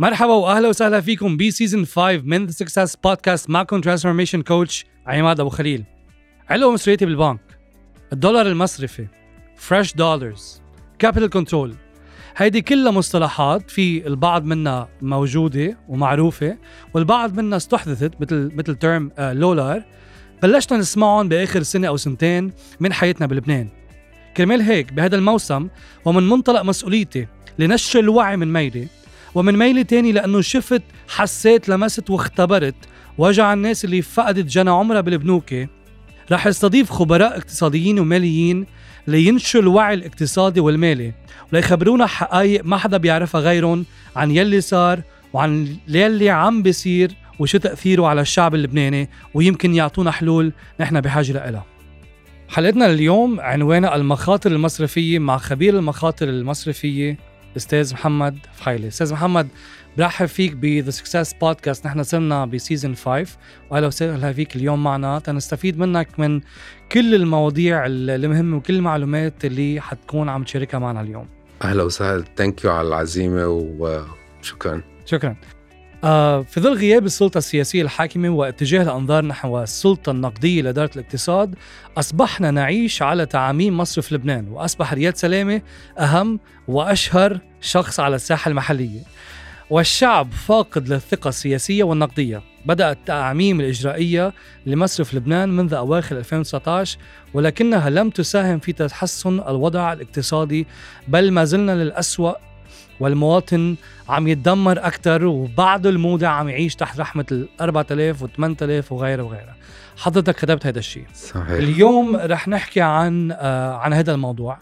مرحبا وأهلا وسهلا فيكم ب season 5 من The Success Podcast معكم transformation coach عماد أبو خليل. علقوا مصرياتي بالبنك. الدولار المصرفي. fresh dollars capital control هيدي كلها مصطلحات في البعض منها موجودة ومعروفة والبعض منها استحدثت مثل مثل term lollar بلشنا نسمعهم بآخر سنة أو سنتين من حياتنا بلبنان. كرمال هيك بهذا الموسم ومن منطلق مسؤوليتي لنشر الوعي من ميلي ومن ميلي تاني لأنه شفت حسيت لمست واختبرت وجع الناس اللي فقدت جنى عمرها بالبنوكة. رح استضيف خبراء اقتصاديين وماليين لينشروا الوعي الاقتصادي والمالي وليخبرونا حقائق ما حدا بيعرفها غيرهم عن يلي صار وعن يلي عم بيصير وشو تأثيره على الشعب اللبناني ويمكن يعطونا حلول نحن بحاجة لها حلقتنا اليوم عنوانها المخاطر المصرفية مع خبير المخاطر المصرفية أستاذ محمد فحيلي أستاذ محمد برحب فيك ب The Success Podcast نحن صرنا ب season 5 وأهلا وسهلا فيك اليوم معنا. تنستفيد منك من كل المواضيع المهمة وكل المعلومات اللي حتكون عم تشاركها معنا اليوم. أهلا وسهلا. thank you على العزيمة وشكرا. شكرا. في ظل غياب السلطة السياسية الحاكمة واتجاه الأنظار نحو السلطة النقدية لإدارة الاقتصاد أصبحنا نعيش على تعاميم مصرف لبنان وأصبح رياض سلامة أهم وأشهر شخص على الساحة المحلية. والشعب فاقد للثقة السياسية والنقدية. بدأت التعميم الإجرائية لمصرف لبنان منذ أواخر 2019 ولكنها لم تساهم في تحسن الوضع الاقتصادي بل ما زلنا للأسوأ والمواطن عم يتدمر أكثر وبعده المودع عم يعيش تحت رحمة ال 4000 و 8000 وغيرها وغيرها. حضرتك كتبت هذا الشيء. صحيح. اليوم رح نحكي عن آه عن هذا الموضوع.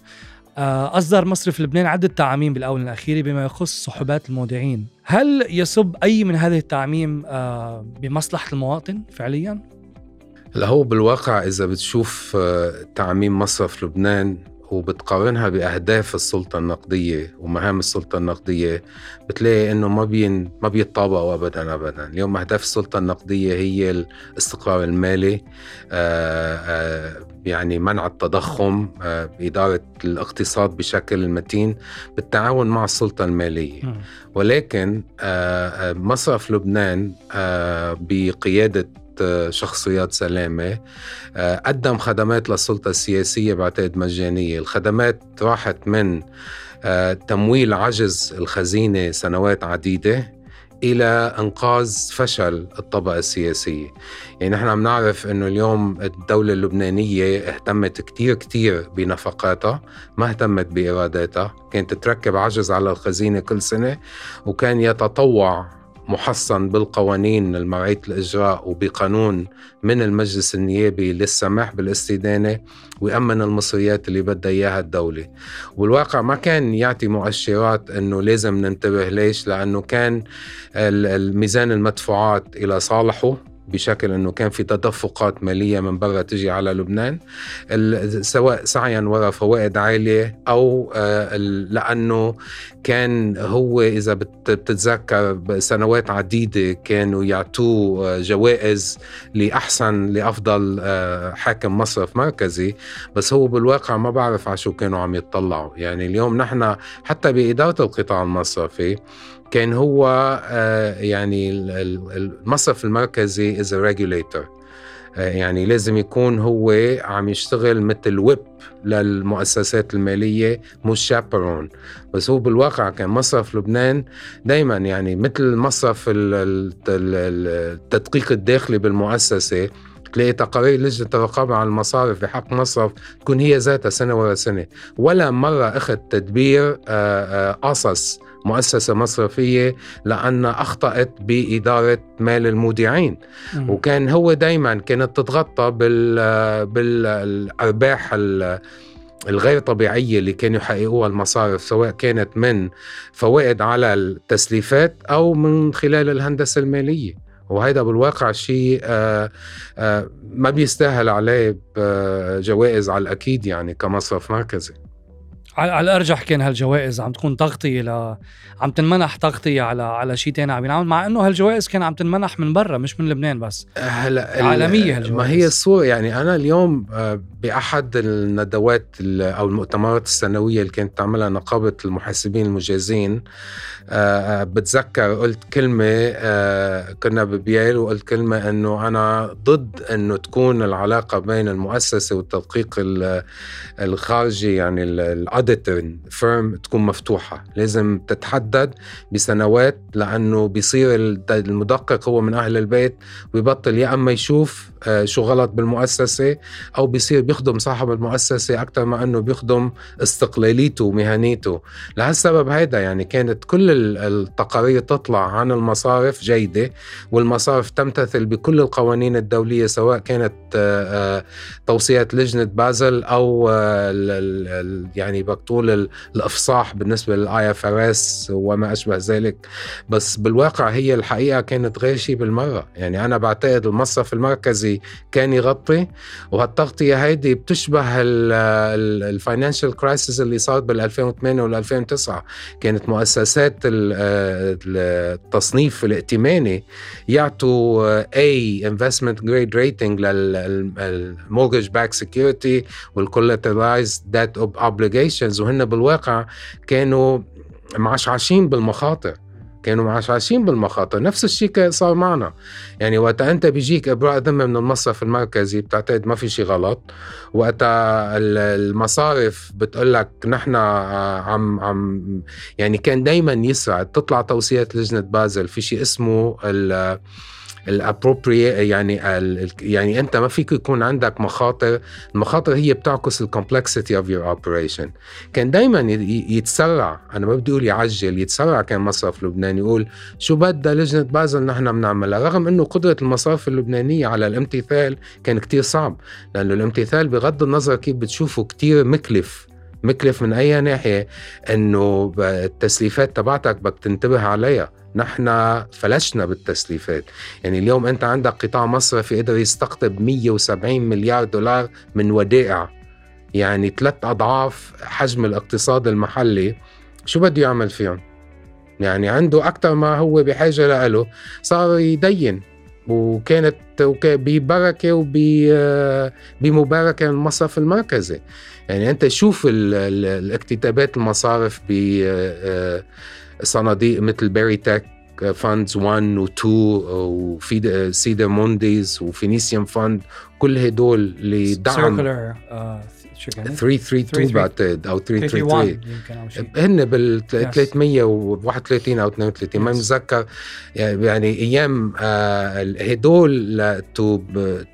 آه أصدر مصرف لبنان عدة تعاميم بالآونة الأخيرة بما يخص صحبات المودعين. هل يصب أي من هذه التعميم آه بمصلحة المواطن فعليا؟ هلا هو بالواقع إذا بتشوف آه، تعميم مصرف لبنان وبتقارنها بأهداف السلطة النقدية ومهام السلطة النقدية بتلاقي إنه ما بين ما بيتطابقوا ابدا ابدا، اليوم أهداف السلطة النقدية هي الاستقرار المالي آآ آه، آآ آه، يعني منع التضخم آه، إدارة الاقتصاد بشكل متين بالتعاون مع السلطة المالية. ولكن مصرف لبنان بقيادة شخصيات سلامة. آه، قدم خدمات للسلطة السياسية بعتقد مجانية. الخدمات راحت من آه، تمويل عجز الخزينة سنوات عديدة إلى إنقاذ فشل الطبقة السياسية. يعني نحن عم نعرف أنه اليوم الدولة اللبنانية اهتمت كتير كتير بنفقاتها ما اهتمت بإيراداتها كانت تركب عجز على الخزينة كل سنة وكان يتطوع محصن بالقوانين المرعية الإجراء وبقانون من المجلس النيابي للسماح بالاستدانة ويأمن المصريات اللي بدها إياها الدولة. والواقع ما كان يعطي مؤشرات أنه لازم ننتبه ليش؟ لأنه كان الميزان المدفوعات إلى صالحه. بشكل إنه كان في تدفقات مالية من برا تجي على لبنان سواء سعيا وراء فوائد عالية أو آه، لأنه كان هو إذا بتتذكر سنوات عديدة كانوا يعطوه آه، جوائز لأحسن لأفضل آه، حاكم مصرف مركزي بس هو بالواقع ما بعرف على شو كانوا عم يطلعوا. يعني اليوم نحن حتى بإدارة القطاع المصرفي كان هو آه، يعني المصرف المركزي as regulator يعني لازم يكون هو عم يشتغل مثل whip للمؤسسات المالية مش chaperon بس هو بالواقع كان مصرف لبنان دايما يعني مثل مصرف التدقيق الداخلي بالمؤسسة. تلاقي تقارير لجنة الرقابة على المصارف بحق مصرف تكون هي ذاتها سنة ورا سنة. ولا مرة أخذ تدبير قصص مؤسسة مصرفية لأن أخطأت بإدارة مال المودعين. م. وكان هو دايما كانت تتغطى بال بالأرباح الغير طبيعية اللي كانوا يحققوها المصارف سواء كانت من فوائد على التسليفات أو من خلال الهندسة المالية. وهيدا بالواقع شيء آه، آه، ما بيستاهل عليه جوائز على الأكيد يعني كمصرف مركزي. على الأرجح كان هالجوائز عم تكون تغطية ل عم تنمنح تغطية على على شيء ثاني عم ينعمل مع إنه هالجوائز كان عم تنمنح من برا مش من لبنان بس. هلا عالمية هالجوائز ما هي الصورة يعني أنا اليوم آه، بأحد الندوات أو المؤتمرات السنوية اللي كانت تعملها نقابة المحاسبين المجازين آه، بتذكر قلت كلمة كنا ببيال وقلت كلمة إنه أنا ضد إنه تكون العلاقة بين المؤسسة والتدقيق الخارجي يعني ال auditor firm تكون مفتوحة. لازم تتحدد بسنوات لأنه بيصير المدقق هو من أهل البيت ويبطل يا أما يشوف آه، شو غلط بالمؤسسة أو بيصير بيخدم صاحب المؤسسة أكثر ما أنه بيخدم استقلاليته ومهنيته. لهالسبب هيدا يعني كانت كل التقارير تطلع عن المصارف جيدة والمصارف تمتثل بكل القوانين الدولية سواء كانت آه، آه، توصيات لجنة بازل أو يعني بأصول الإفصاح بالنسبة لل IFRS وما أشبه ذلك. بس بالواقع هي الحقيقة كانت غير شيء بالمرة. يعني أنا بعتقد المصرف المركزي كان يغطي وهالتغطية هيدي بتشبه ال financial crisis اللي صارت بال 2008 وال 2009 كانت مؤسسات التصنيف الائتماني يعطوا A investment grade rating لل mortgage-backed security وال collateralized debt obligations وهن بالواقع كانوا معشعشين بالمخاطر. كانوا معشعشين بالمخاطر. نفس الشيء صار معنا. يعني وقت أنت بيجيك إبراء ذمة من المصرف المركزي بتعتقد ما في شيء غلط. وقت المصارف بتقول لك نحن عم عم يعني كان دائما يسرع تطلع توصيات لجنة بازل. في شيء اسمه ال appropriate يعني يعني أنت ما فيك يكون عندك مخاطر. المخاطر هي بتعكس ال complexity of your operation كان دائما يتسرع. أنا ما بدي أقول يعجل يتسرع كان مصرف لبنان يقول شو بدها لجنة بازل نحن بنعملها؟ رغم إنه قدرة المصارف اللبنانية على الامتثال كان كتير صعب. لأنه الامتثال بغض النظر كيف بتشوفه كتير مكلف. مكلف من أي ناحية إنه التسليفات تبعتك بدك تنتبه عليها. نحن فلشنا بالتسليفات. يعني اليوم أنت عندك قطاع مصرفي قدر يستقطب 170 مليار دولار من ودائع. يعني ثلاث أضعاف حجم الاقتصاد المحلي. شو بده يعمل فيهم؟ يعني عنده أكثر ما هو بحاجة له صار يدين. وكانت ببركة وبمباركة المصرف المركزي. يعني أنت شوف الاكتتابات المصارف ب صناديق مثل بيري تك فاندز 1 و 2 وفي سيدا مونديز وفينيسيان فاند كل هدول اللي دعم 332 بعتقد أو 333 هن بال 331 أو 32 ما متذكر. يعني أيام آه، هدول تو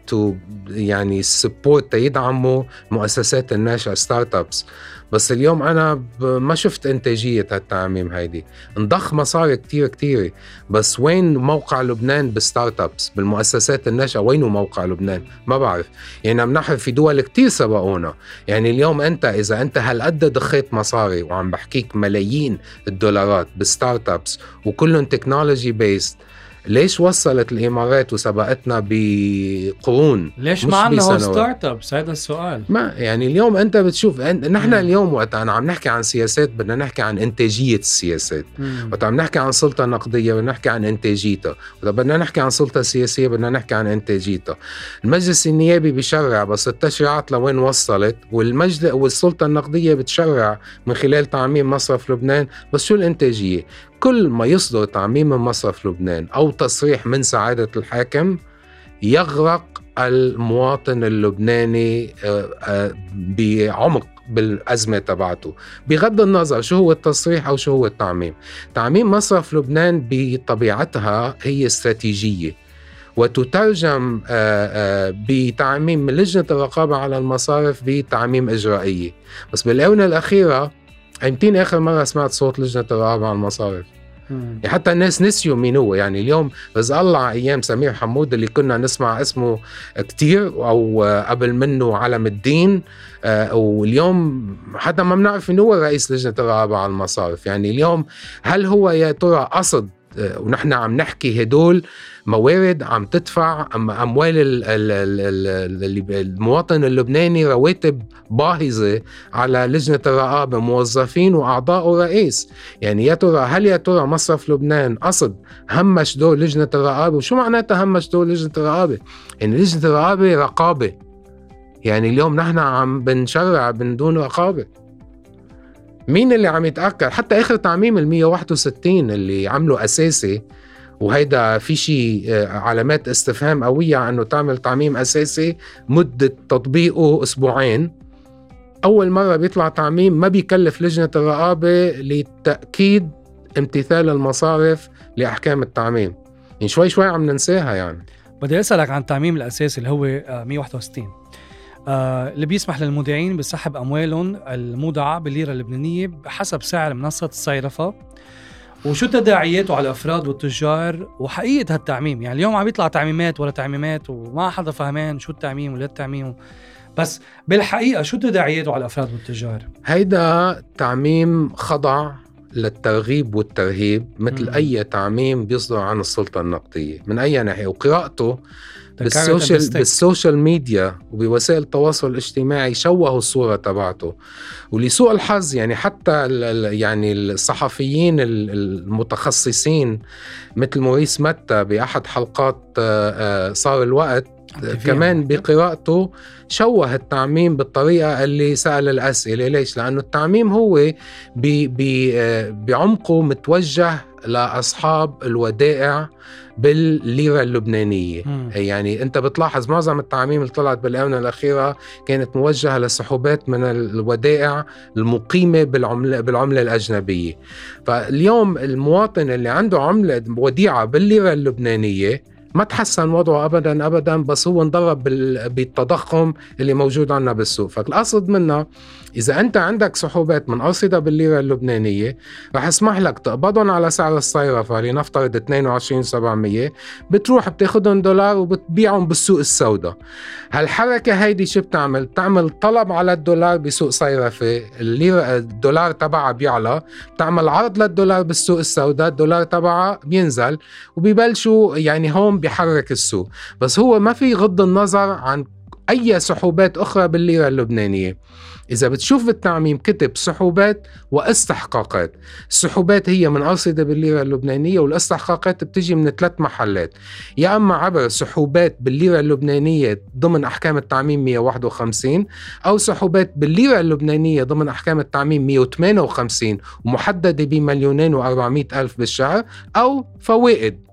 to يعني support يدعموا مؤسسات الناشئة startups بس اليوم أنا ما شفت إنتاجية هالتعميم هيدي. انضخ مصاري كتير كتير. بس وين موقع لبنان بال startups بالمؤسسات الناشئة. وينه موقع لبنان؟ ما بعرف. يعني عم نحن في دول كتير سبقونا. يعني اليوم أنت إذا أنت هالقد ضخيت مصاري وعم بحكيك ملايين الدولارات بال startups وكلهم technology based ليش وصلت الإمارات وسبقتنا بقرون؟ ليش ما عندنا ستارت ابس هذا السؤال. ما يعني اليوم أنت بتشوف نحن اليوم وقت أنا عم نحكي عن سياسات بدنا نحكي عن إنتاجية السياسات. وقت عم نحكي عن سلطة نقدية بدنا نحكي عن إنتاجيتها. وقت بدنا نحكي عن سلطة سياسية بدنا نحكي عن إنتاجيتها. المجلس النيابي بيشرع بس التشريعات لوين وصلت؟ والمجلس والسلطة النقدية بتشرع من خلال تعميم مصرف لبنان. بس شو الإنتاجية؟ كل ما يصدر تعميم من مصرف لبنان أو تصريح من سعادة الحاكم يغرق المواطن اللبناني آه، آه، بعمق بالأزمة تبعته. بغض النظر شو هو التصريح أو شو هو التعميم. تعميم مصرف لبنان بطبيعتها هي استراتيجية وتترجم آه، بتعميم لجنة الرقابة على المصارف بتعميم إجرائية. بس بالآونة الأخيرة ايمتين آخر مرة سمعت صوت لجنة الرقابه على المصارف. يعني حتى الناس نسيوا مين هو. يعني اليوم رزق الله أيام سمير حمود اللي كنا نسمع اسمه كتير أو قبل منه علم الدين آه، واليوم حتى ما بنعرف مين هو رئيس لجنة الرقابه على المصارف. يعني اليوم هل هو يا ترى قصد ونحن عم نحكي هدول موارد عم تدفع أموال المواطن اللبناني رواتب باهظة على لجنة الرقابه موظفين وأعضاء ورئيس. يعني يا ترى هل يا ترى مصرف لبنان قصد همش دور لجنة الرقابه وشو معناتها همش دور لجنة الرقابه يعني لجنة الرقابه رقابة. يعني اليوم نحن عم بنشرع من دون رقابة. مين اللي عم يتأكد؟ حتى آخر تعميم ال 161 اللي عمله أساسي وهيدا في شيء آه، علامات استفهام قوية إنه تعمل تعميم أساسي مدة تطبيقه أسبوعين. أول مرة بيطلع تعميم ما بيكلف لجنة الرقابة لتأكيد امتثال المصارف لأحكام التعميم. يعني شوي شوي عم ننساها يعني. بدي أسألك عن التعميم الأساسي اللي هو 161 آه اللي بيسمح للمودعين بسحب أموالهم المودعة بالليرة اللبنانية بحسب سعر منصة الصيرفه وشو تداعياته على الأفراد والتجار؟ وحقيقة هالتعميم يعني اليوم عم يطلع تعميمات ولا تعميمات وما حدا فهمان شو التعميم ولا التعميم. بس بالحقيقة شو تداعياته على الأفراد والتجار؟ هيدا تعميم خضع للترغيب والترهيب مثل مم. أي تعميم بيصدر عن السلطة النقدية. من أي ناحية؟ وقراءته بال social بال social media وبوسائل التواصل الاجتماعي شوهوا الصورة تبعته. ولسوء الحظ يعني حتى يعني الصحفيين المتخصصين مثل موريس متى بأحد حلقات آه، آه، صار الوقت كمان بقراءته شوه التعميم بالطريقة اللي سأل الأسئلة. ليش؟ لأنه التعميم هو آه، بعمقه متوجه لأصحاب الودائع بالليرة اللبنانية مم. يعني أنت بتلاحظ معظم التعميم اللي طلعت بالآونة الأخيرة كانت موجهة لسحوبات من الودائع المقيمة بالعمله بالعملة الأجنبية فاليوم المواطن اللي عنده عملة وديعة بالليرة اللبنانية ما تحسن وضعه ابدا ابدا بس هو انضرب بالتضخم اللي موجود عندنا بالسوق. فالقصد منها إذا أنت عندك سحوبات من أرصدة بالليرة اللبنانية رح أسمح لك تقبضهم على سعر الصيرفه لنفترض 22700 بتروح بتاخذهم دولار وبتبيعهم بالسوق السوداء. هالحركة هيدي شو بتعمل؟ بتعمل طلب على الدولار بسوق صيرفه الليرة الدولار تبعها بيعلى. بتعمل عرض للدولار بالسوق السوداء الدولار تبعها بينزل. وبيبلشوا يعني هون بيحرك السوق. بس هو ما في غض النظر عن أي سحوبات أخرى بالليرة اللبنانية. إذا بتشوف بالتعميم كتب سحوبات واستحقاقات. السحوبات هي من أرصدة بالليرة اللبنانية والاستحقاقات بتجي من ثلاث محلات. يا أما عبر سحوبات بالليرة اللبنانية ضمن أحكام التعميم 151 أو سحوبات بالليرة اللبنانية ضمن أحكام التعميم 158 ومحددة بمليونين و400 ألف بالشهر أو فوائد.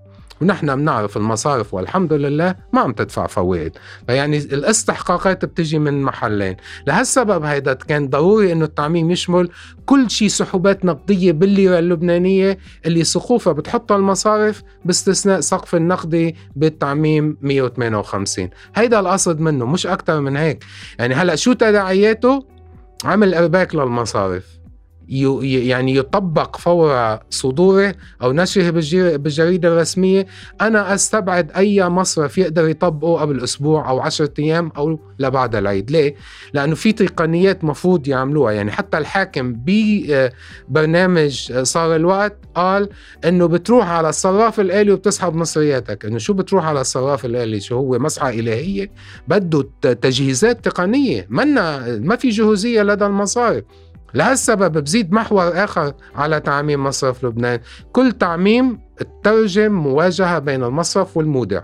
ونحن بنعرف المصارف والحمد لله ما عم تدفع فوائد. فيعني الاستحقاقات بتجي من محلين. لهالسبب هيدا كان ضروري إنه التعميم يشمل كل شيء سحوبات نقدية بالليرة اللبنانية اللي سقوفها بتحطها المصارف باستثناء سقف النقدي بالتعميم 158 هيدا القصد منه مش أكتر من هيك. يعني هلأ شو تداعياته؟ عمل إرباك للمصارف. يعني يطبق فور صدوره أو نشره بالجريدة الرسمية. أنا أستبعد أي مصرف يقدر يطبقه قبل أسبوع أو عشرة أيام أو لبعد العيد. ليه؟ لأنه في تقنيات مفروض يعملوها. يعني حتى الحاكم ببرنامج صار الوقت قال إنه بتروح على الصراف الآلي وبتسحب مصرياتك. إنه شو بتروح على الصراف الآلي؟ شو هو؟ مسحة إلهية؟ بده تجهيزات تقنية. منا ما في جهوزية لدى المصارف. لهالسبب بزيد محور آخر على تعميم مصرف لبنان. كل تعميم تترجم مواجهة بين المصرف والمودع.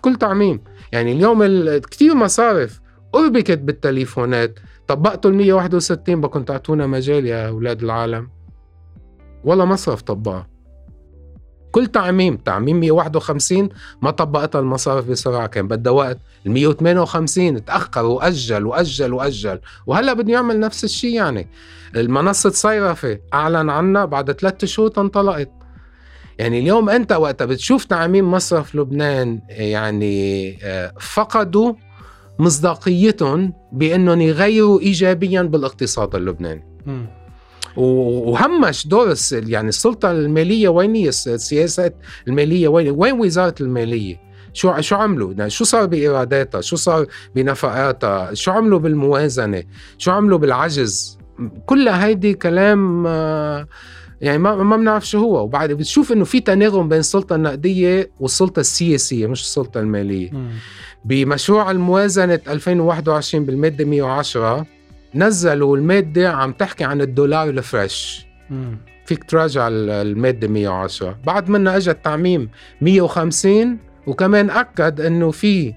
كل تعميم. يعني اليوم كثير مصارف أربكت بالتليفونات. طبقتوا ال 161 بكون تعطونا مجال يا أولاد العالم. ولا مصرف طبقها كل تعميم تعميم 151 ما طبقتها المصارف بسرعة كان بدها وقت. ال 158 تأخر وأجل وأجل وأجل. وهلأ بده يعمل نفس الشيء يعني. المنصة صيرفة أعلن عنها بعد ثلاثة شهور انطلقت يعني اليوم أنت وقتها بتشوف تعميم مصرف لبنان يعني آه، فقدوا مصداقيتهم بأنهم يغيروا ايجابيا بالاقتصاد اللبناني. وهمش دور يعني السلطة المالية وين هي؟ السياسات المالية وين وين وزارة المالية؟ شو شو عملوا؟ شو صار بإيراداتها؟ شو صار بنفقاتها؟ شو عملوا بالموازنة؟ شو عملوا بالعجز؟ كل هيدي كلام آه، يعني ما ما بنعرف شو هو. وبعد بتشوف إنه في تناغم بين السلطة النقدية والسلطة السياسية مش السلطة المالية. مم. بمشروع الموازنة 2021 بالمادة 110 نزلوا المادة عم تحكي عن الدولار الفريش. فيك تراجع ال- المادة 110 بعد منها اجى التعميم 150 وكمان أكد إنه في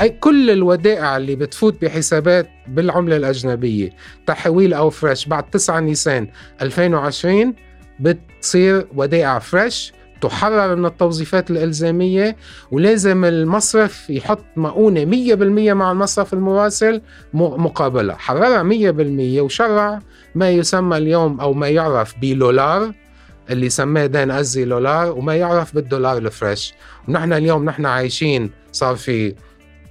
أي كل الودائع اللي بتفوت بحسابات بالعملة الأجنبية تحويل أو فريش بعد 9 نيسان 2020 بتصير ودائع فريش. تحرر من التوظيفات الإلزامية ولازم المصرف يحط مؤونة 100% مع المصرف المراسل مقابلة. حررها 100% وشرع ما يسمى اليوم أو ما يعرف بلولار اللي سماه دان أزي لولار وما يعرف بالدولار الفريش. ونحن اليوم نحن عايشين صار في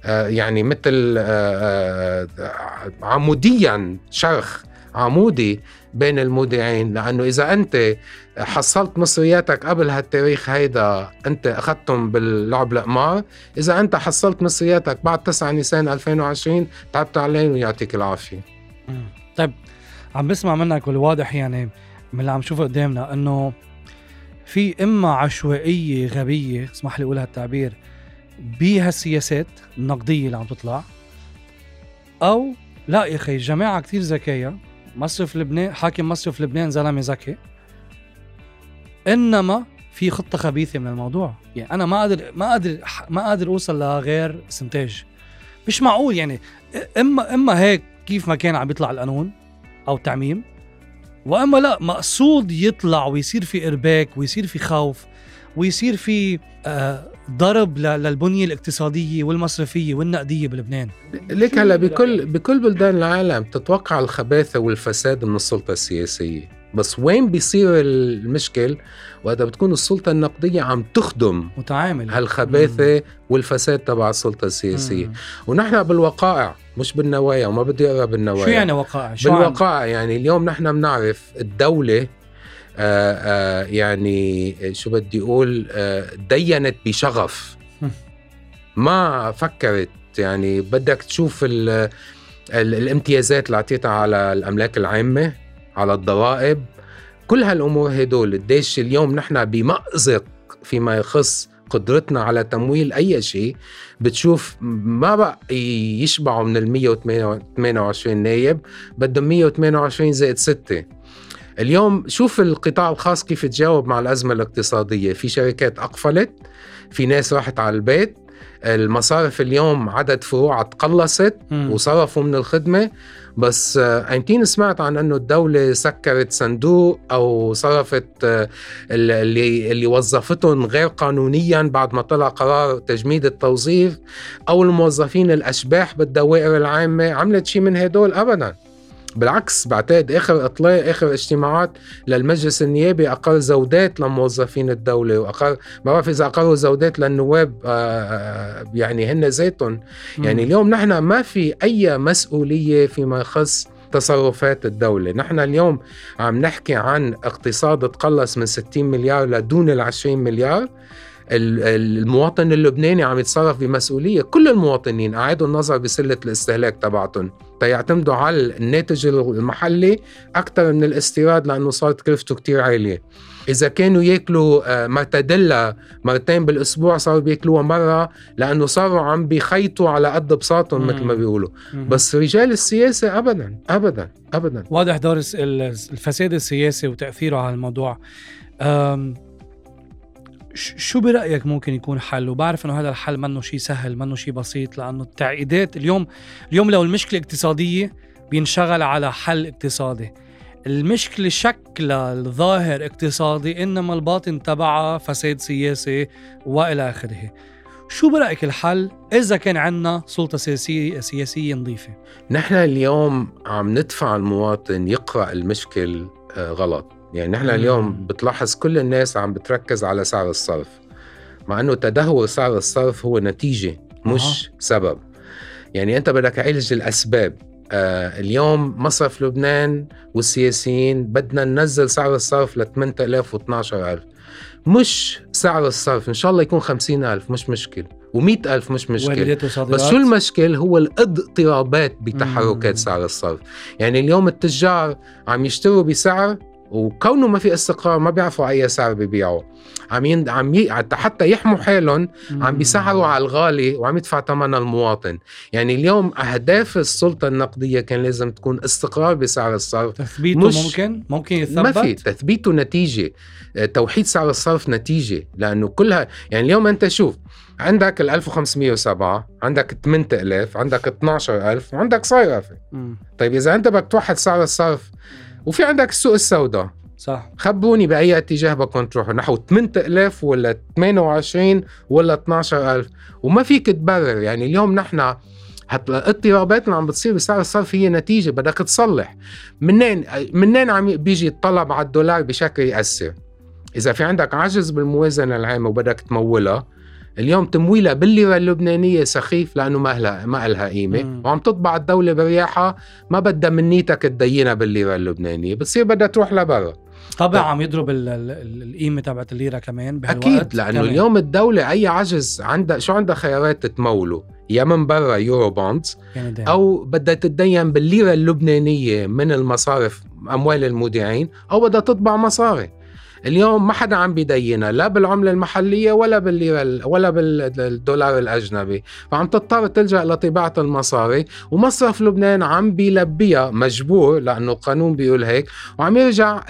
آه، يعني مثل آه، آه، عموديا شرخ عمودي بين المودعين. لأنه إذا أنت حصلت مصرياتك قبل هالتاريخ هيدا انت أخذتهم باللعب القمار إذا أنت حصلت مصرياتك بعد 9 نيسان 2020 تعبت عليهم ويعطيك العافية. طيب عم بسمع منك والواضح يعني من اللي عم شوفه قدامنا إنه في إما عشوائية غبية اسمح لي أقول هالتعبير بهالسياسات النقديه اللي عم تطلع أو لا يا أخي الجماعه كتير ذكية مصرف لبنان حاكم مصرف لبنان زلمة ذكي إنما في خطة خبيثة من الموضوع. يعني أنا ما قادر ما قادر ما قادر أوصل لغير استنتاج مش معقول يعني اما إما هيك كيف ما كان عم يطلع القانون أو التعميم وإما لا مقصود يطلع ويصير في إرباك ويصير في خوف ويصير في آه ضرب ل- للبنية الاقتصادية والمصرفية والنقدية بلبنان. ليك هلا؟ بكل بكل بلدان العالم تتوقع الخباثة والفساد من السلطة السياسية؟ بس وين بيصير المشكل؟ وقتها بتكون السلطة النقدية عم تخدم متعامل. هالخباثة والفساد تبع السلطة السياسية. مم. ونحن بالوقائع مش بالنوايا وما بدي أقرأ بالنوايا. شو يعني وقائع؟ شو عم- بالوقائع يعني اليوم نحن بنعرف الدولة آه آه يعني شو بدي أقول آه دينت بشغف. ما فكرت يعني بدك تشوف ال ال الامتيازات اللي اعطيتها على الأملاك العامة. على الضرائب كل هالأمور هدول قديش اليوم نحن بمأزق فيما يخص قدرتنا على تمويل أي شيء بتشوف ما بقى يشبعوا من ال 128 نايب بدهم 128 زائد 6 اليوم شوف القطاع الخاص كيف تجاوب مع الأزمة الاقتصادية. في شركات أقفلت في ناس راحت على البيت المصارف اليوم عدد فروعها تقلصت. وصرفوا من الخدمة بس آه، يمكن سمعت عن أنه الدولة سكرت صندوق أو صرفت آه، اللي اللي وظفتهم غير قانونيا بعد ما طلع قرار تجميد التوظيف أو الموظفين الأشباح بالدوائر العامة عملت شيء من هدول أبدا بالعكس بعتقد آخر إطلاق آخر اجتماعات للمجلس النيابي اقر زودات لموظفين الدولة واقر ما بعرف إذا اقروا زودات للنواب آه، آه، يعني هن ذاتهم. يعني. اليوم نحن ما في أي مسؤولية فيما يخص تصرفات الدولة. نحن اليوم عم نحكي عن اقتصاد تقلص من 60 مليار لدون ال 20 مليار. ال- المواطن اللبناني عم يتصرف بمسؤولية. كل المواطنين أعادوا النظر بسلة الاستهلاك تبعتهم. تيعتمدوا على الناتج المحلي أكثر من الاستيراد لأنه صارت كلفته كتير عالية إذا كانوا ياكلوا آه، مرتديلا مرتين بالأسبوع صاروا بياكلوها مرة لأنه صاروا عم بيخيطوا على قد بساطهم مثل ما. بيقولوا. بس رجال السياسة أبدا أبدا أبدا واضح دور الفساد السياسي وتأثيره على الموضوع شو برأيك ممكن يكون حل؟ وبعرف إنه هذا الحل منه شيء سهل منه شيء بسيط لأنه التعقيدات اليوم اليوم لو المشكلة اقتصاديه بينشغل على حل اقتصادي. المشكلة شكلها الظاهر اقتصادي إنما الباطن تبعها فساد سياسي وإلى آخره. شو برأيك الحل؟ إذا كان عندنا سلطة سياسية سياسية نظيفة. نحن اليوم عم ندفع المواطن يقرأ المشكل آه، غلط. يعني نحن. اليوم بتلاحظ كل الناس عم بتركز على سعر الصرف مع إنه تدهور سعر الصرف هو نتيجة مش سبب. يعني أنت بدك تعالج الأسباب. آه اليوم مصرف لبنان والسياسيين بدنا ننزل سعر الصرف ل 8000 و 12000 مش سعر الصرف إن شاء الله يكون 50000 مش مشكل. و100000 مش مشكل. بس شو المشكل؟ هو الاضطرابات بتحركات مم. سعر الصرف. يعني اليوم التجار عم يشتروا بسعر وكونه ما في استقرار ما بيعرفوا أي سعر بيبيعوا عم ين... عم ي... حتى يحموا حالهم عم بيسعروا على الغالي وعم يدفع ثمنها المواطن. يعني اليوم أهداف السلطة النقدية كان لازم تكون استقرار بسعر الصرف. تثبيته مش... ممكن؟ ممكن يثبت؟ ما في. تثبيته نتيجة. توحيد سعر الصرف نتيجة. لأنه كلها يعني اليوم أنت شوف عندك ال 1507 عندك 8000 عندك 12000 وعندك صيرفه طيب إذا أنت بدك توحد سعر الصرف وفي عندك السوق السوداء. صح. خبوني بأي اتجاه بدكم تروحوا نحو 8000 ولا 28 ولا 12000 وما فيك تبرر يعني اليوم نحن الاضطرابات اللي عم بتصير بسعر الصرف هي نتيجة بدك تصلح. منين منين عم بيجي الطلب على الدولار بشكل يأثر؟ إذا في عندك عجز بالموازنة العامة وبدك تمولها اليوم تمويلها بالليره اللبنانية سخيف لأنه ما لها ما لها قيمة. وعم تطبع الدولة برياحها ما بدها منيتك تدينها بالليره اللبنانية بتصير بدها تروح لبرا. طبعا عم يضرب القيمة تبعت الليرة كمان بهالوقت أكيد لأنه كمان. اليوم الدولة أي عجز عندها شو عندها خيارات تتموله؟ يا من برا يورو بوندز يعني أو بدها تتدين بالليرة اللبنانية من المصارف أموال المودعين أو بدها تطبع مصاري. اليوم ما حدا عم بيدينها لا بالعملة المحلية ولا بالليره ولا بالدولار الأجنبي. فعم تضطر تلجأ لطباعة المصاري ومصرف لبنان عم بيلبيها مجبور لأنه القانون بيقول هيك وعم يرجع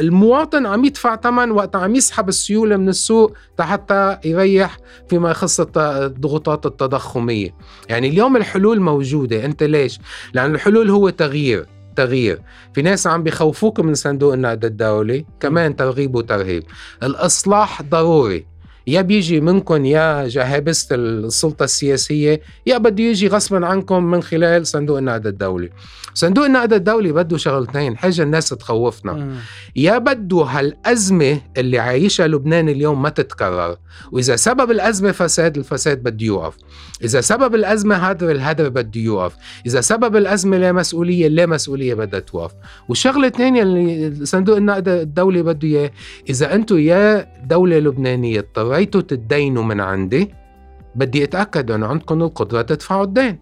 المواطن عم يدفع ثمن وقت عم يسحب السيولة من السوق حتى يريح فيما يخص الضغوطات التضخمية. يعني اليوم الحلول موجودة أنت ليش؟ لأن الحلول هو تغيير. تغيير. في ناس عم بيخوفوك من صندوق النقد الدولي كمان ترغيب وترهيب. الإصلاح ضروري. يا بيجي منكم يا جهابسة السلطة السياسية يا بده يجي غصبا عنكم من خلال صندوق النقد الدولي. صندوق النقد الدولي بده شغلتين حاجة الناس تخوفنا. يا بده هالأزمة اللي عايشها لبنان اليوم ما تتكرر. وإذا سبب الأزمة فساد الفساد بده يوقف. إذا سبب الأزمة هدر الهدر بده يوقف. إذا سبب الأزمة لا مسؤولية لا مسؤولية بدها توقف. والشغلة الثانية اللي صندوق النقد الدولي بده إياه إذا أنتم يا دولة لبنانية اضطريتوا تدينوا من عندي بدي أتأكد إنه عندكم القدرة تدفعوا الدين.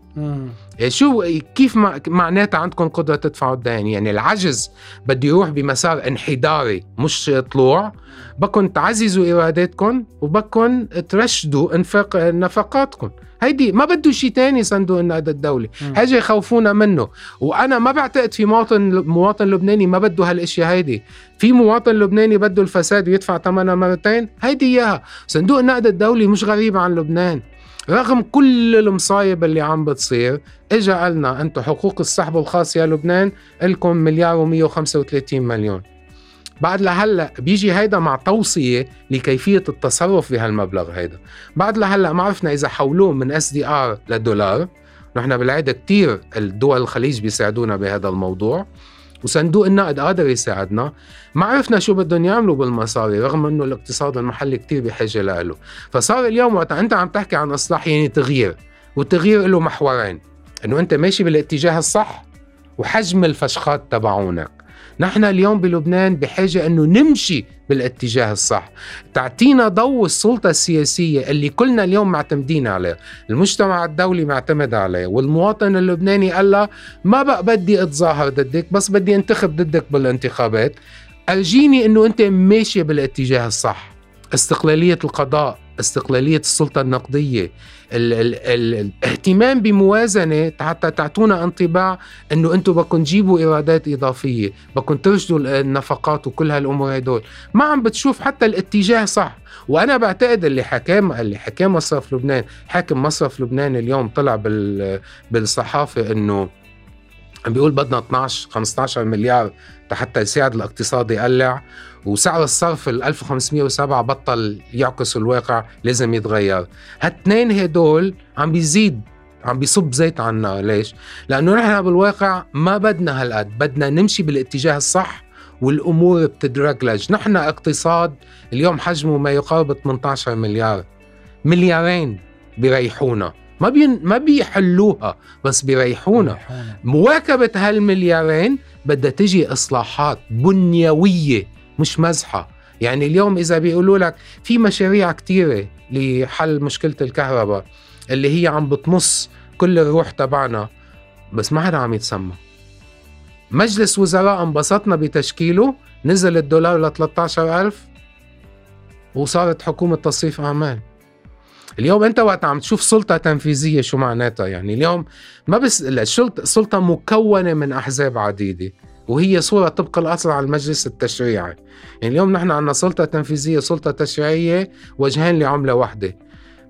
شو كيف معناتها عندكم قدرة تدفعوا الدين؟ يعني العجز بده يروح بمسار انحداري مش طلوع. بكم تعززوا ايراداتكم وبكم ترشدوا انفاق نفقاتكم. هيدي ما بده شيء تاني صندوق النقد الدولي. هيجي يخوفونا منه. وأنا ما بعتقد في مواطن مواطن لبناني ما بده هالاشياء هيدي. في مواطن لبناني بده الفساد ويدفع ثمنها مرتين؟ هيدي إياها. صندوق النقد الدولي مش غريب عن لبنان. رغم كل المصايب اللي عم بتصير اجى قالنا أنتم حقوق السحب الخاص يا لبنان لكم مليار و135 مليون. بعد لهلا بيجي هيدا مع توصية لكيفية التصرف بهالمبلغ هيدا. بعد لهلا ما عرفنا إذا حولوه من SDR لدولار. نحن بالعاده كثير الدول الخليج بيساعدونا بهذا الموضوع. وصندوق النقد قادر يساعدنا. ما عرفنا شو بدهم يعملوا بالمصاري رغم إنه الاقتصاد المحلي كتير بحاجة له. فصار اليوم وقت أنت عم تحكي عن إصلاح يعني تغيير. والتغيير له محورين. إنه أنت ماشي بالاتجاه الصح وحجم الفشخات تبعونك. نحن اليوم بلبنان بحاجة أنه نمشي بالاتجاه الصح. تعطينا ضوء السلطة السياسية اللي كلنا اليوم معتمدين عليه. المجتمع الدولي معتمد عليه والمواطن اللبناني قال له ما بقى بدي أتظاهر ضدك بس بدي أنتخب ضدك بالانتخابات. أرجيني أنه أنت ماشي بالاتجاه الصح. استقلالية القضاء استقلالية السلطة النقدية. ال ال ال الاهتمام بموازنة حتى تعطونا انطباع إنه أنتم بدكم تجيبوا إيرادات إضافية بدكم ترشدوا النفقات وكل هالأمور هدول ما عم بتشوف حتى الاتجاه صح. وأنا بعتقد اللي حكام اللي حكى مصرف لبنان حاكم مصرف لبنان اليوم طلع بال بالصحافة إنه عم بيقول بدنا 12 15 مليار حتى يساعد الاقتصاد يقلع وسعر الصرف ال 1507 بطل يعكس الواقع لازم يتغير. هالتنين هدول عم بيزيد عم بيصب زيت عنا ليش؟ لأنه نحن بالواقع ما بدنا هالقد. بدنا نمشي بالاتجاه الصح والأمور بتدرجلج نحن اقتصاد اليوم حجمه ما يقارب 18 مليار. مليارين بيريحونا. ما بين ما بيحلوها بس بيريحونا. مواكبة هالمليارين بدها تجي إصلاحات بنيوية. مش مزحة. يعني اليوم إذا بيقولوا لك في مشاريع كتيرة لحل مشكلة الكهرباء اللي هي عم بتمص كل الروح تبعنا بس ما حدا عم يتسمى مجلس وزراء انبسطنا بتشكيله نزل الدولار ل 13000 وصارت حكومة تصريف أعمال. اليوم أنت وقت عم تشوف سلطة تنفيذية شو معناتها؟ يعني اليوم ما بس السلطه سلطة مكونة من أحزاب عديدة. وهي صورة طبق الأصل على المجلس التشريعي. يعني اليوم نحن عندنا سلطة تنفيذية سلطة تشريعية وجهين لعملة واحدة.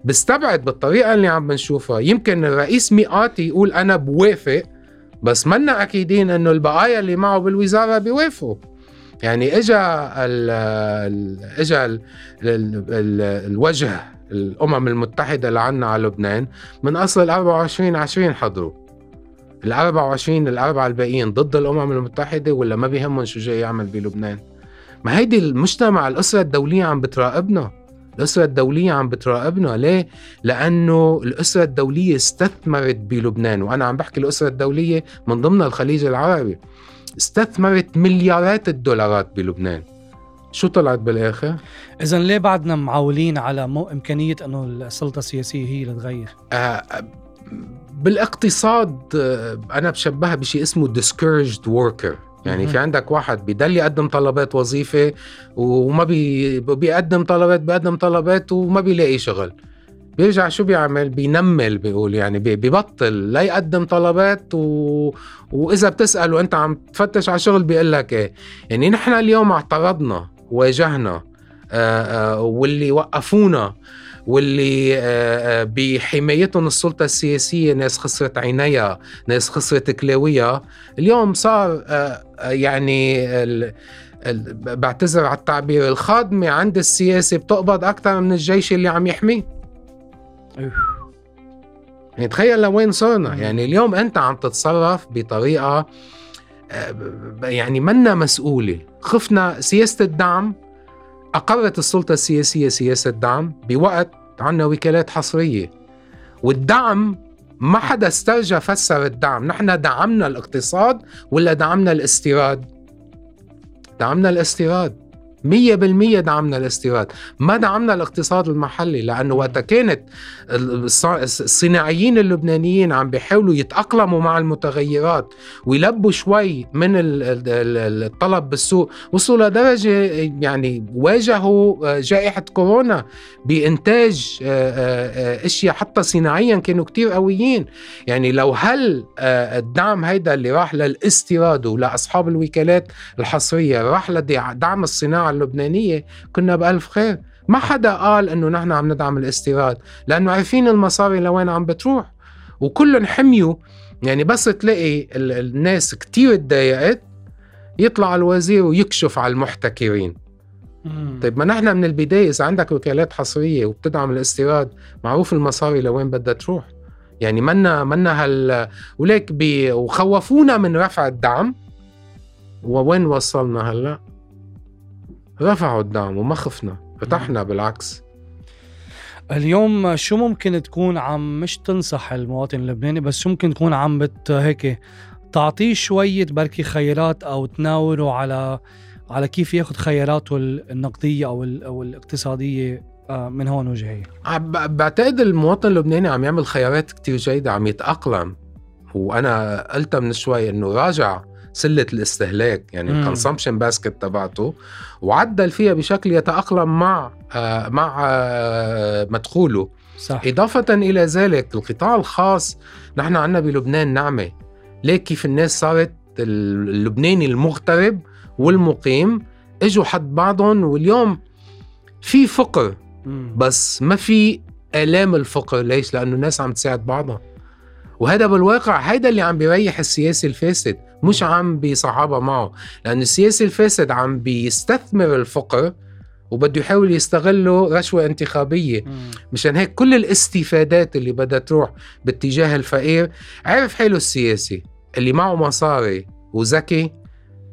بستبعد بالطريقة اللي عم بنشوفها. يمكن الرئيس ميقاتي يقول أنا بوافق بس منا أكيدين أنه البقايا اللي معه بالوزارة بيوافقوا. يعني اجى ال اجى ال ال ال الوجه الأمم المتحدة لعنا على لبنان من أصل ال 24 20 حضروا. ال 24 الاربعه الباقيين ضد الأمم المتحدة ولا ما بيهمهم شو جاي يعمل بلبنان ما هيدي المجتمع الأسرة الدولية عم بتراقبنا الأسرة الدولية عم بتراقبنا ليه؟ لأنه الأسرة الدولية استثمرت بلبنان وأنا عم بحكي الأسرة الدولية من ضمن الخليج العربي استثمرت مليارات الدولارات بلبنان شو طلعت بالآخر؟ إذا ليه بعدنا معولين على مو إمكانية إنه السلطة السياسية هي اللي تغير؟ آه بالاقتصاد آه أنا بشبهها بشيء اسمه discouraged worker. يعني في عندك واحد بيضل يقدم طلبات وظيفة وما بي بيقدم طلبات بيقدم طلبات وما بيلاقي شغل. بيرجع شو بيعمل؟ بينمل بيقول يعني بيبطل لا يقدم طلبات و... وإذا بتسأله أنت عم تفتش على شغل بيقول لك إيه؟ يعني نحن اليوم اعترضنا واجهنا واللي وقفونا واللي بحمايتهم السلطة السياسية ناس خسرت عينيها ناس خسرت كلاويها اليوم صار يعني. بعتذر على التعبير الخادمة عند السياسة بتقبض أكثر من الجيش اللي عم يحميه يعني تخيل لوين صرنا. يعني اليوم أنت عم تتصرف بطريقة آه، يعني منا مسؤولة. خفنا سياسة الدعم. أقرت السلطة السياسية سياسة دعم بوقت عنا وكالات حصرية. والدعم ما حدا استرجى فسر الدعم. نحن دعمنا الاقتصاد ولا دعمنا الاستيراد؟ دعمنا الاستيراد. مية بالمية دعمنا الاستيراد. ما دعمنا الاقتصاد المحلي لأنه وقت كانت الصناعيين اللبنانيين عم بيحاولوا يتأقلموا مع المتغيرات ويلبوا شوي من الطلب بالسوق. وصلوا لدرجة يعني واجهوا جائحة كورونا بإنتاج آه، آه، أشياء حتى صناعيا كانوا كتير قويين. يعني لو هل آه، الدعم هيدا اللي راح للاستيراد ولأصحاب الوكالات الحصرية راح لدعم الصناعة اللبنانية كنا بألف خير. ما حدا قال إنه نحن عم ندعم الاستيراد لأنه عارفين المصاري لوين عم بتروح. وكلهم حميوا يعني بس تلاقي الناس كتير تضايقت يطلع الوزير ويكشف على المحتكرين. طيب ما نحن من البداية إذا عندك وكالات حصرية وبتدعم الاستيراد معروف المصاري لوين بدها تروح. يعني منا منا هال وليك بي وخوفونا من رفع الدعم. ووين وصلنا هلأ؟ رفعوا الدعم وما خفنا فتحنا بالعكس. اليوم شو ممكن تكون عم مش تنصح المواطن اللبناني بس شو ممكن تكون عم بت هيك تعطيه شوية بركي خيارات أو تناوله على على كيف ياخذ خياراته النقدية أو أو الاقتصادية آه، من هون وجاي بعتقد المواطن اللبناني عم يعمل خيارات كتير جيدة عم يتأقلم. وأنا قلتها من شوي إنه راجع سلة الاستهلاك يعني ال consumption basket تبعته وعدل فيها بشكل يتأقلم مع آه مع آه مدخوله. صح. إضافة إلى ذلك القطاع الخاص نحن عندنا بلبنان نعمة. ليك كيف الناس صارت اللبناني المغترب والمقيم إجوا حد بعضهم واليوم في فقر. بس ما في آلام الفقر. ليش؟ لأنه الناس عم تساعد بعضها. وهذا بالواقع هيدا اللي عم بيريح السياسي الفاسد. مش عم بيصعبها معه لأن السياسي الفاسد عم بيستثمر الفقر وبده يحاول يستغله رشوة انتخابية. مشان هيك كل الاستفادات اللي بدها تروح باتجاه الفقير عارف حاله السياسي؟ اللي معه مصاري وذكي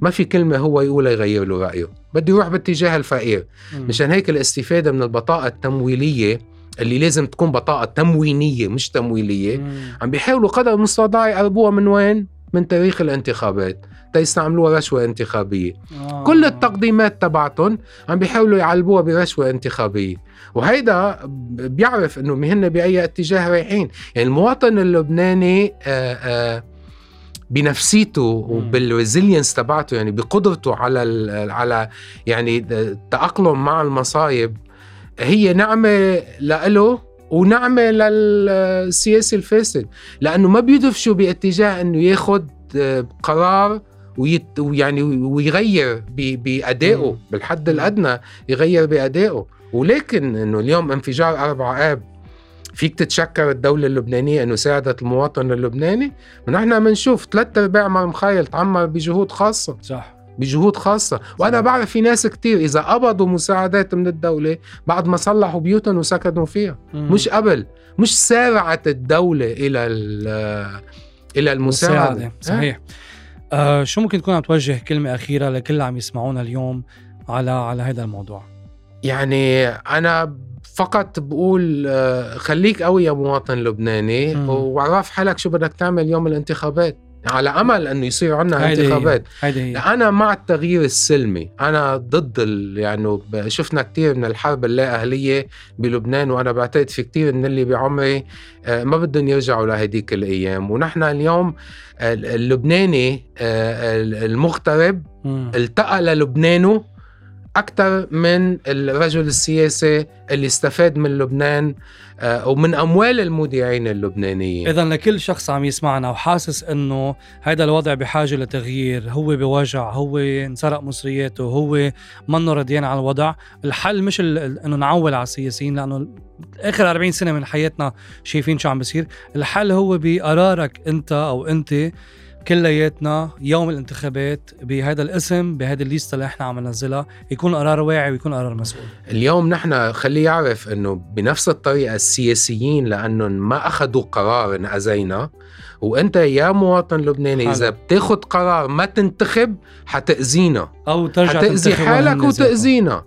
ما في كلمة هو يقولها يغير له رأيه. بده يروح باتجاه الفقير. مشان هيك الاستفادة من البطاقة التمويلية اللي لازم تكون بطاقة تموينية مش تمويلية مم. عم بيحاولوا قدر المستطاع يقربوها من وين؟ من تاريخ الانتخابات. تيستعملوها رشوة انتخابية. آه. كل التقديمات تبعتهم عم بيحاولوا يعلبوها برشوة انتخابية. وهيدا بيعرف إنه هن بأي اتجاه رايحين. يعني المواطن اللبناني آآ آه، آآ آه، بنفسيته وبالريزيلينس تبعته يعني بقدرته على على يعني التأقلم مع المصايب هي نعمة لإله ونعمة للسياسي الفاسد لأنه ما بيدفشوا باتجاه أنه ياخد قرار ويت ويعني ويغير بأدائه بالحد الأدنى يغير بأدائه. ولكن أنه اليوم انفجار أربع آب فيك تتشكر الدولة اللبنانية إنه ساعدت المواطن اللبناني؟ ونحن بنشوف ثلاث أرباع مخيل تعمر بجهود خاصة. صح. بجهود خاصة. وأنا بعرف في ناس كتير إذا قبضوا مساعدات من الدولة بعد ما صلحوا بيوتهم وسكنوا فيها. مم. مش قبل مش سارعت الدولة إلى إلى المساعدة. مساعدة. صحيح. آه شو ممكن تكون عم توجه كلمة أخيرة لكل اللي عم يسمعونا اليوم على على هذا الموضوع؟ يعني أنا فقط بقول آه، خليك قوي يا مواطن لبناني وعرف حالك شو بدك تعمل يوم الانتخابات. على أمل إنه يصير عندنا انتخابات. هي. أنا مع التغيير السلمي. أنا ضد ال... يعني شفنا كثير من الحرب اللا اهليه بلبنان وأنا بعتقد في كثير من اللي بعمري آه، ما بدهم يرجعوا لهديك الأيام. ونحن اليوم اللبناني آه، المغترب التقى للبنانه أكثر من الرجل السياسي اللي استفاد من لبنان آه، ومن أموال المودعين اللبنانيين. إذا لكل شخص عم يسمعنا وحاسس إنه هذا الوضع بحاجة لتغيير. هو بوجع هو انسرق مصرياته هو منه رديان على الوضع. الحل مش إنه نعول على السياسيين لأنه آخر 40 سنة من حياتنا شايفين شو عم بيصير الحل هو بقرارك أنت أو أنت كلياتنا يوم الانتخابات بهذا الاسم بهذه الليستة اللي إحنا عم ننزلها يكون قرار واعي ويكون قرار مسؤول. اليوم نحن خليه يعرف إنه بنفس الطريقة السياسيين لأنهم ما أخذوا قرار انأذينا وأنت يا مواطن لبناني حلو. إذا بتاخذ قرار ما تنتخب حتأذينا. أو ترجع حتأذي حالك وتأذينا.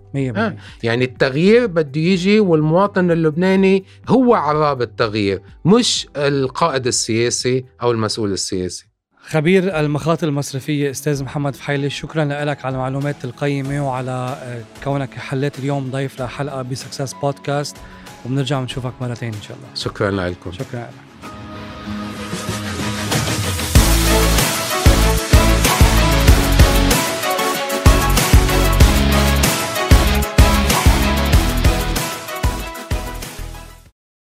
يعني التغيير بده يجي والمواطن اللبناني هو عراب التغيير مش القائد السياسي أو المسؤول السياسي. خبير المخاطر المصرفية أستاذ محمد فحيلي شكرا لك على المعلومات القيمة وعلى آه، كونك حليت اليوم ضيف لحلقة بسكسس بودكاست. وبنرجع بنشوفك مرة ثانية إن شاء الله. شكرا لكم. شكرا لك.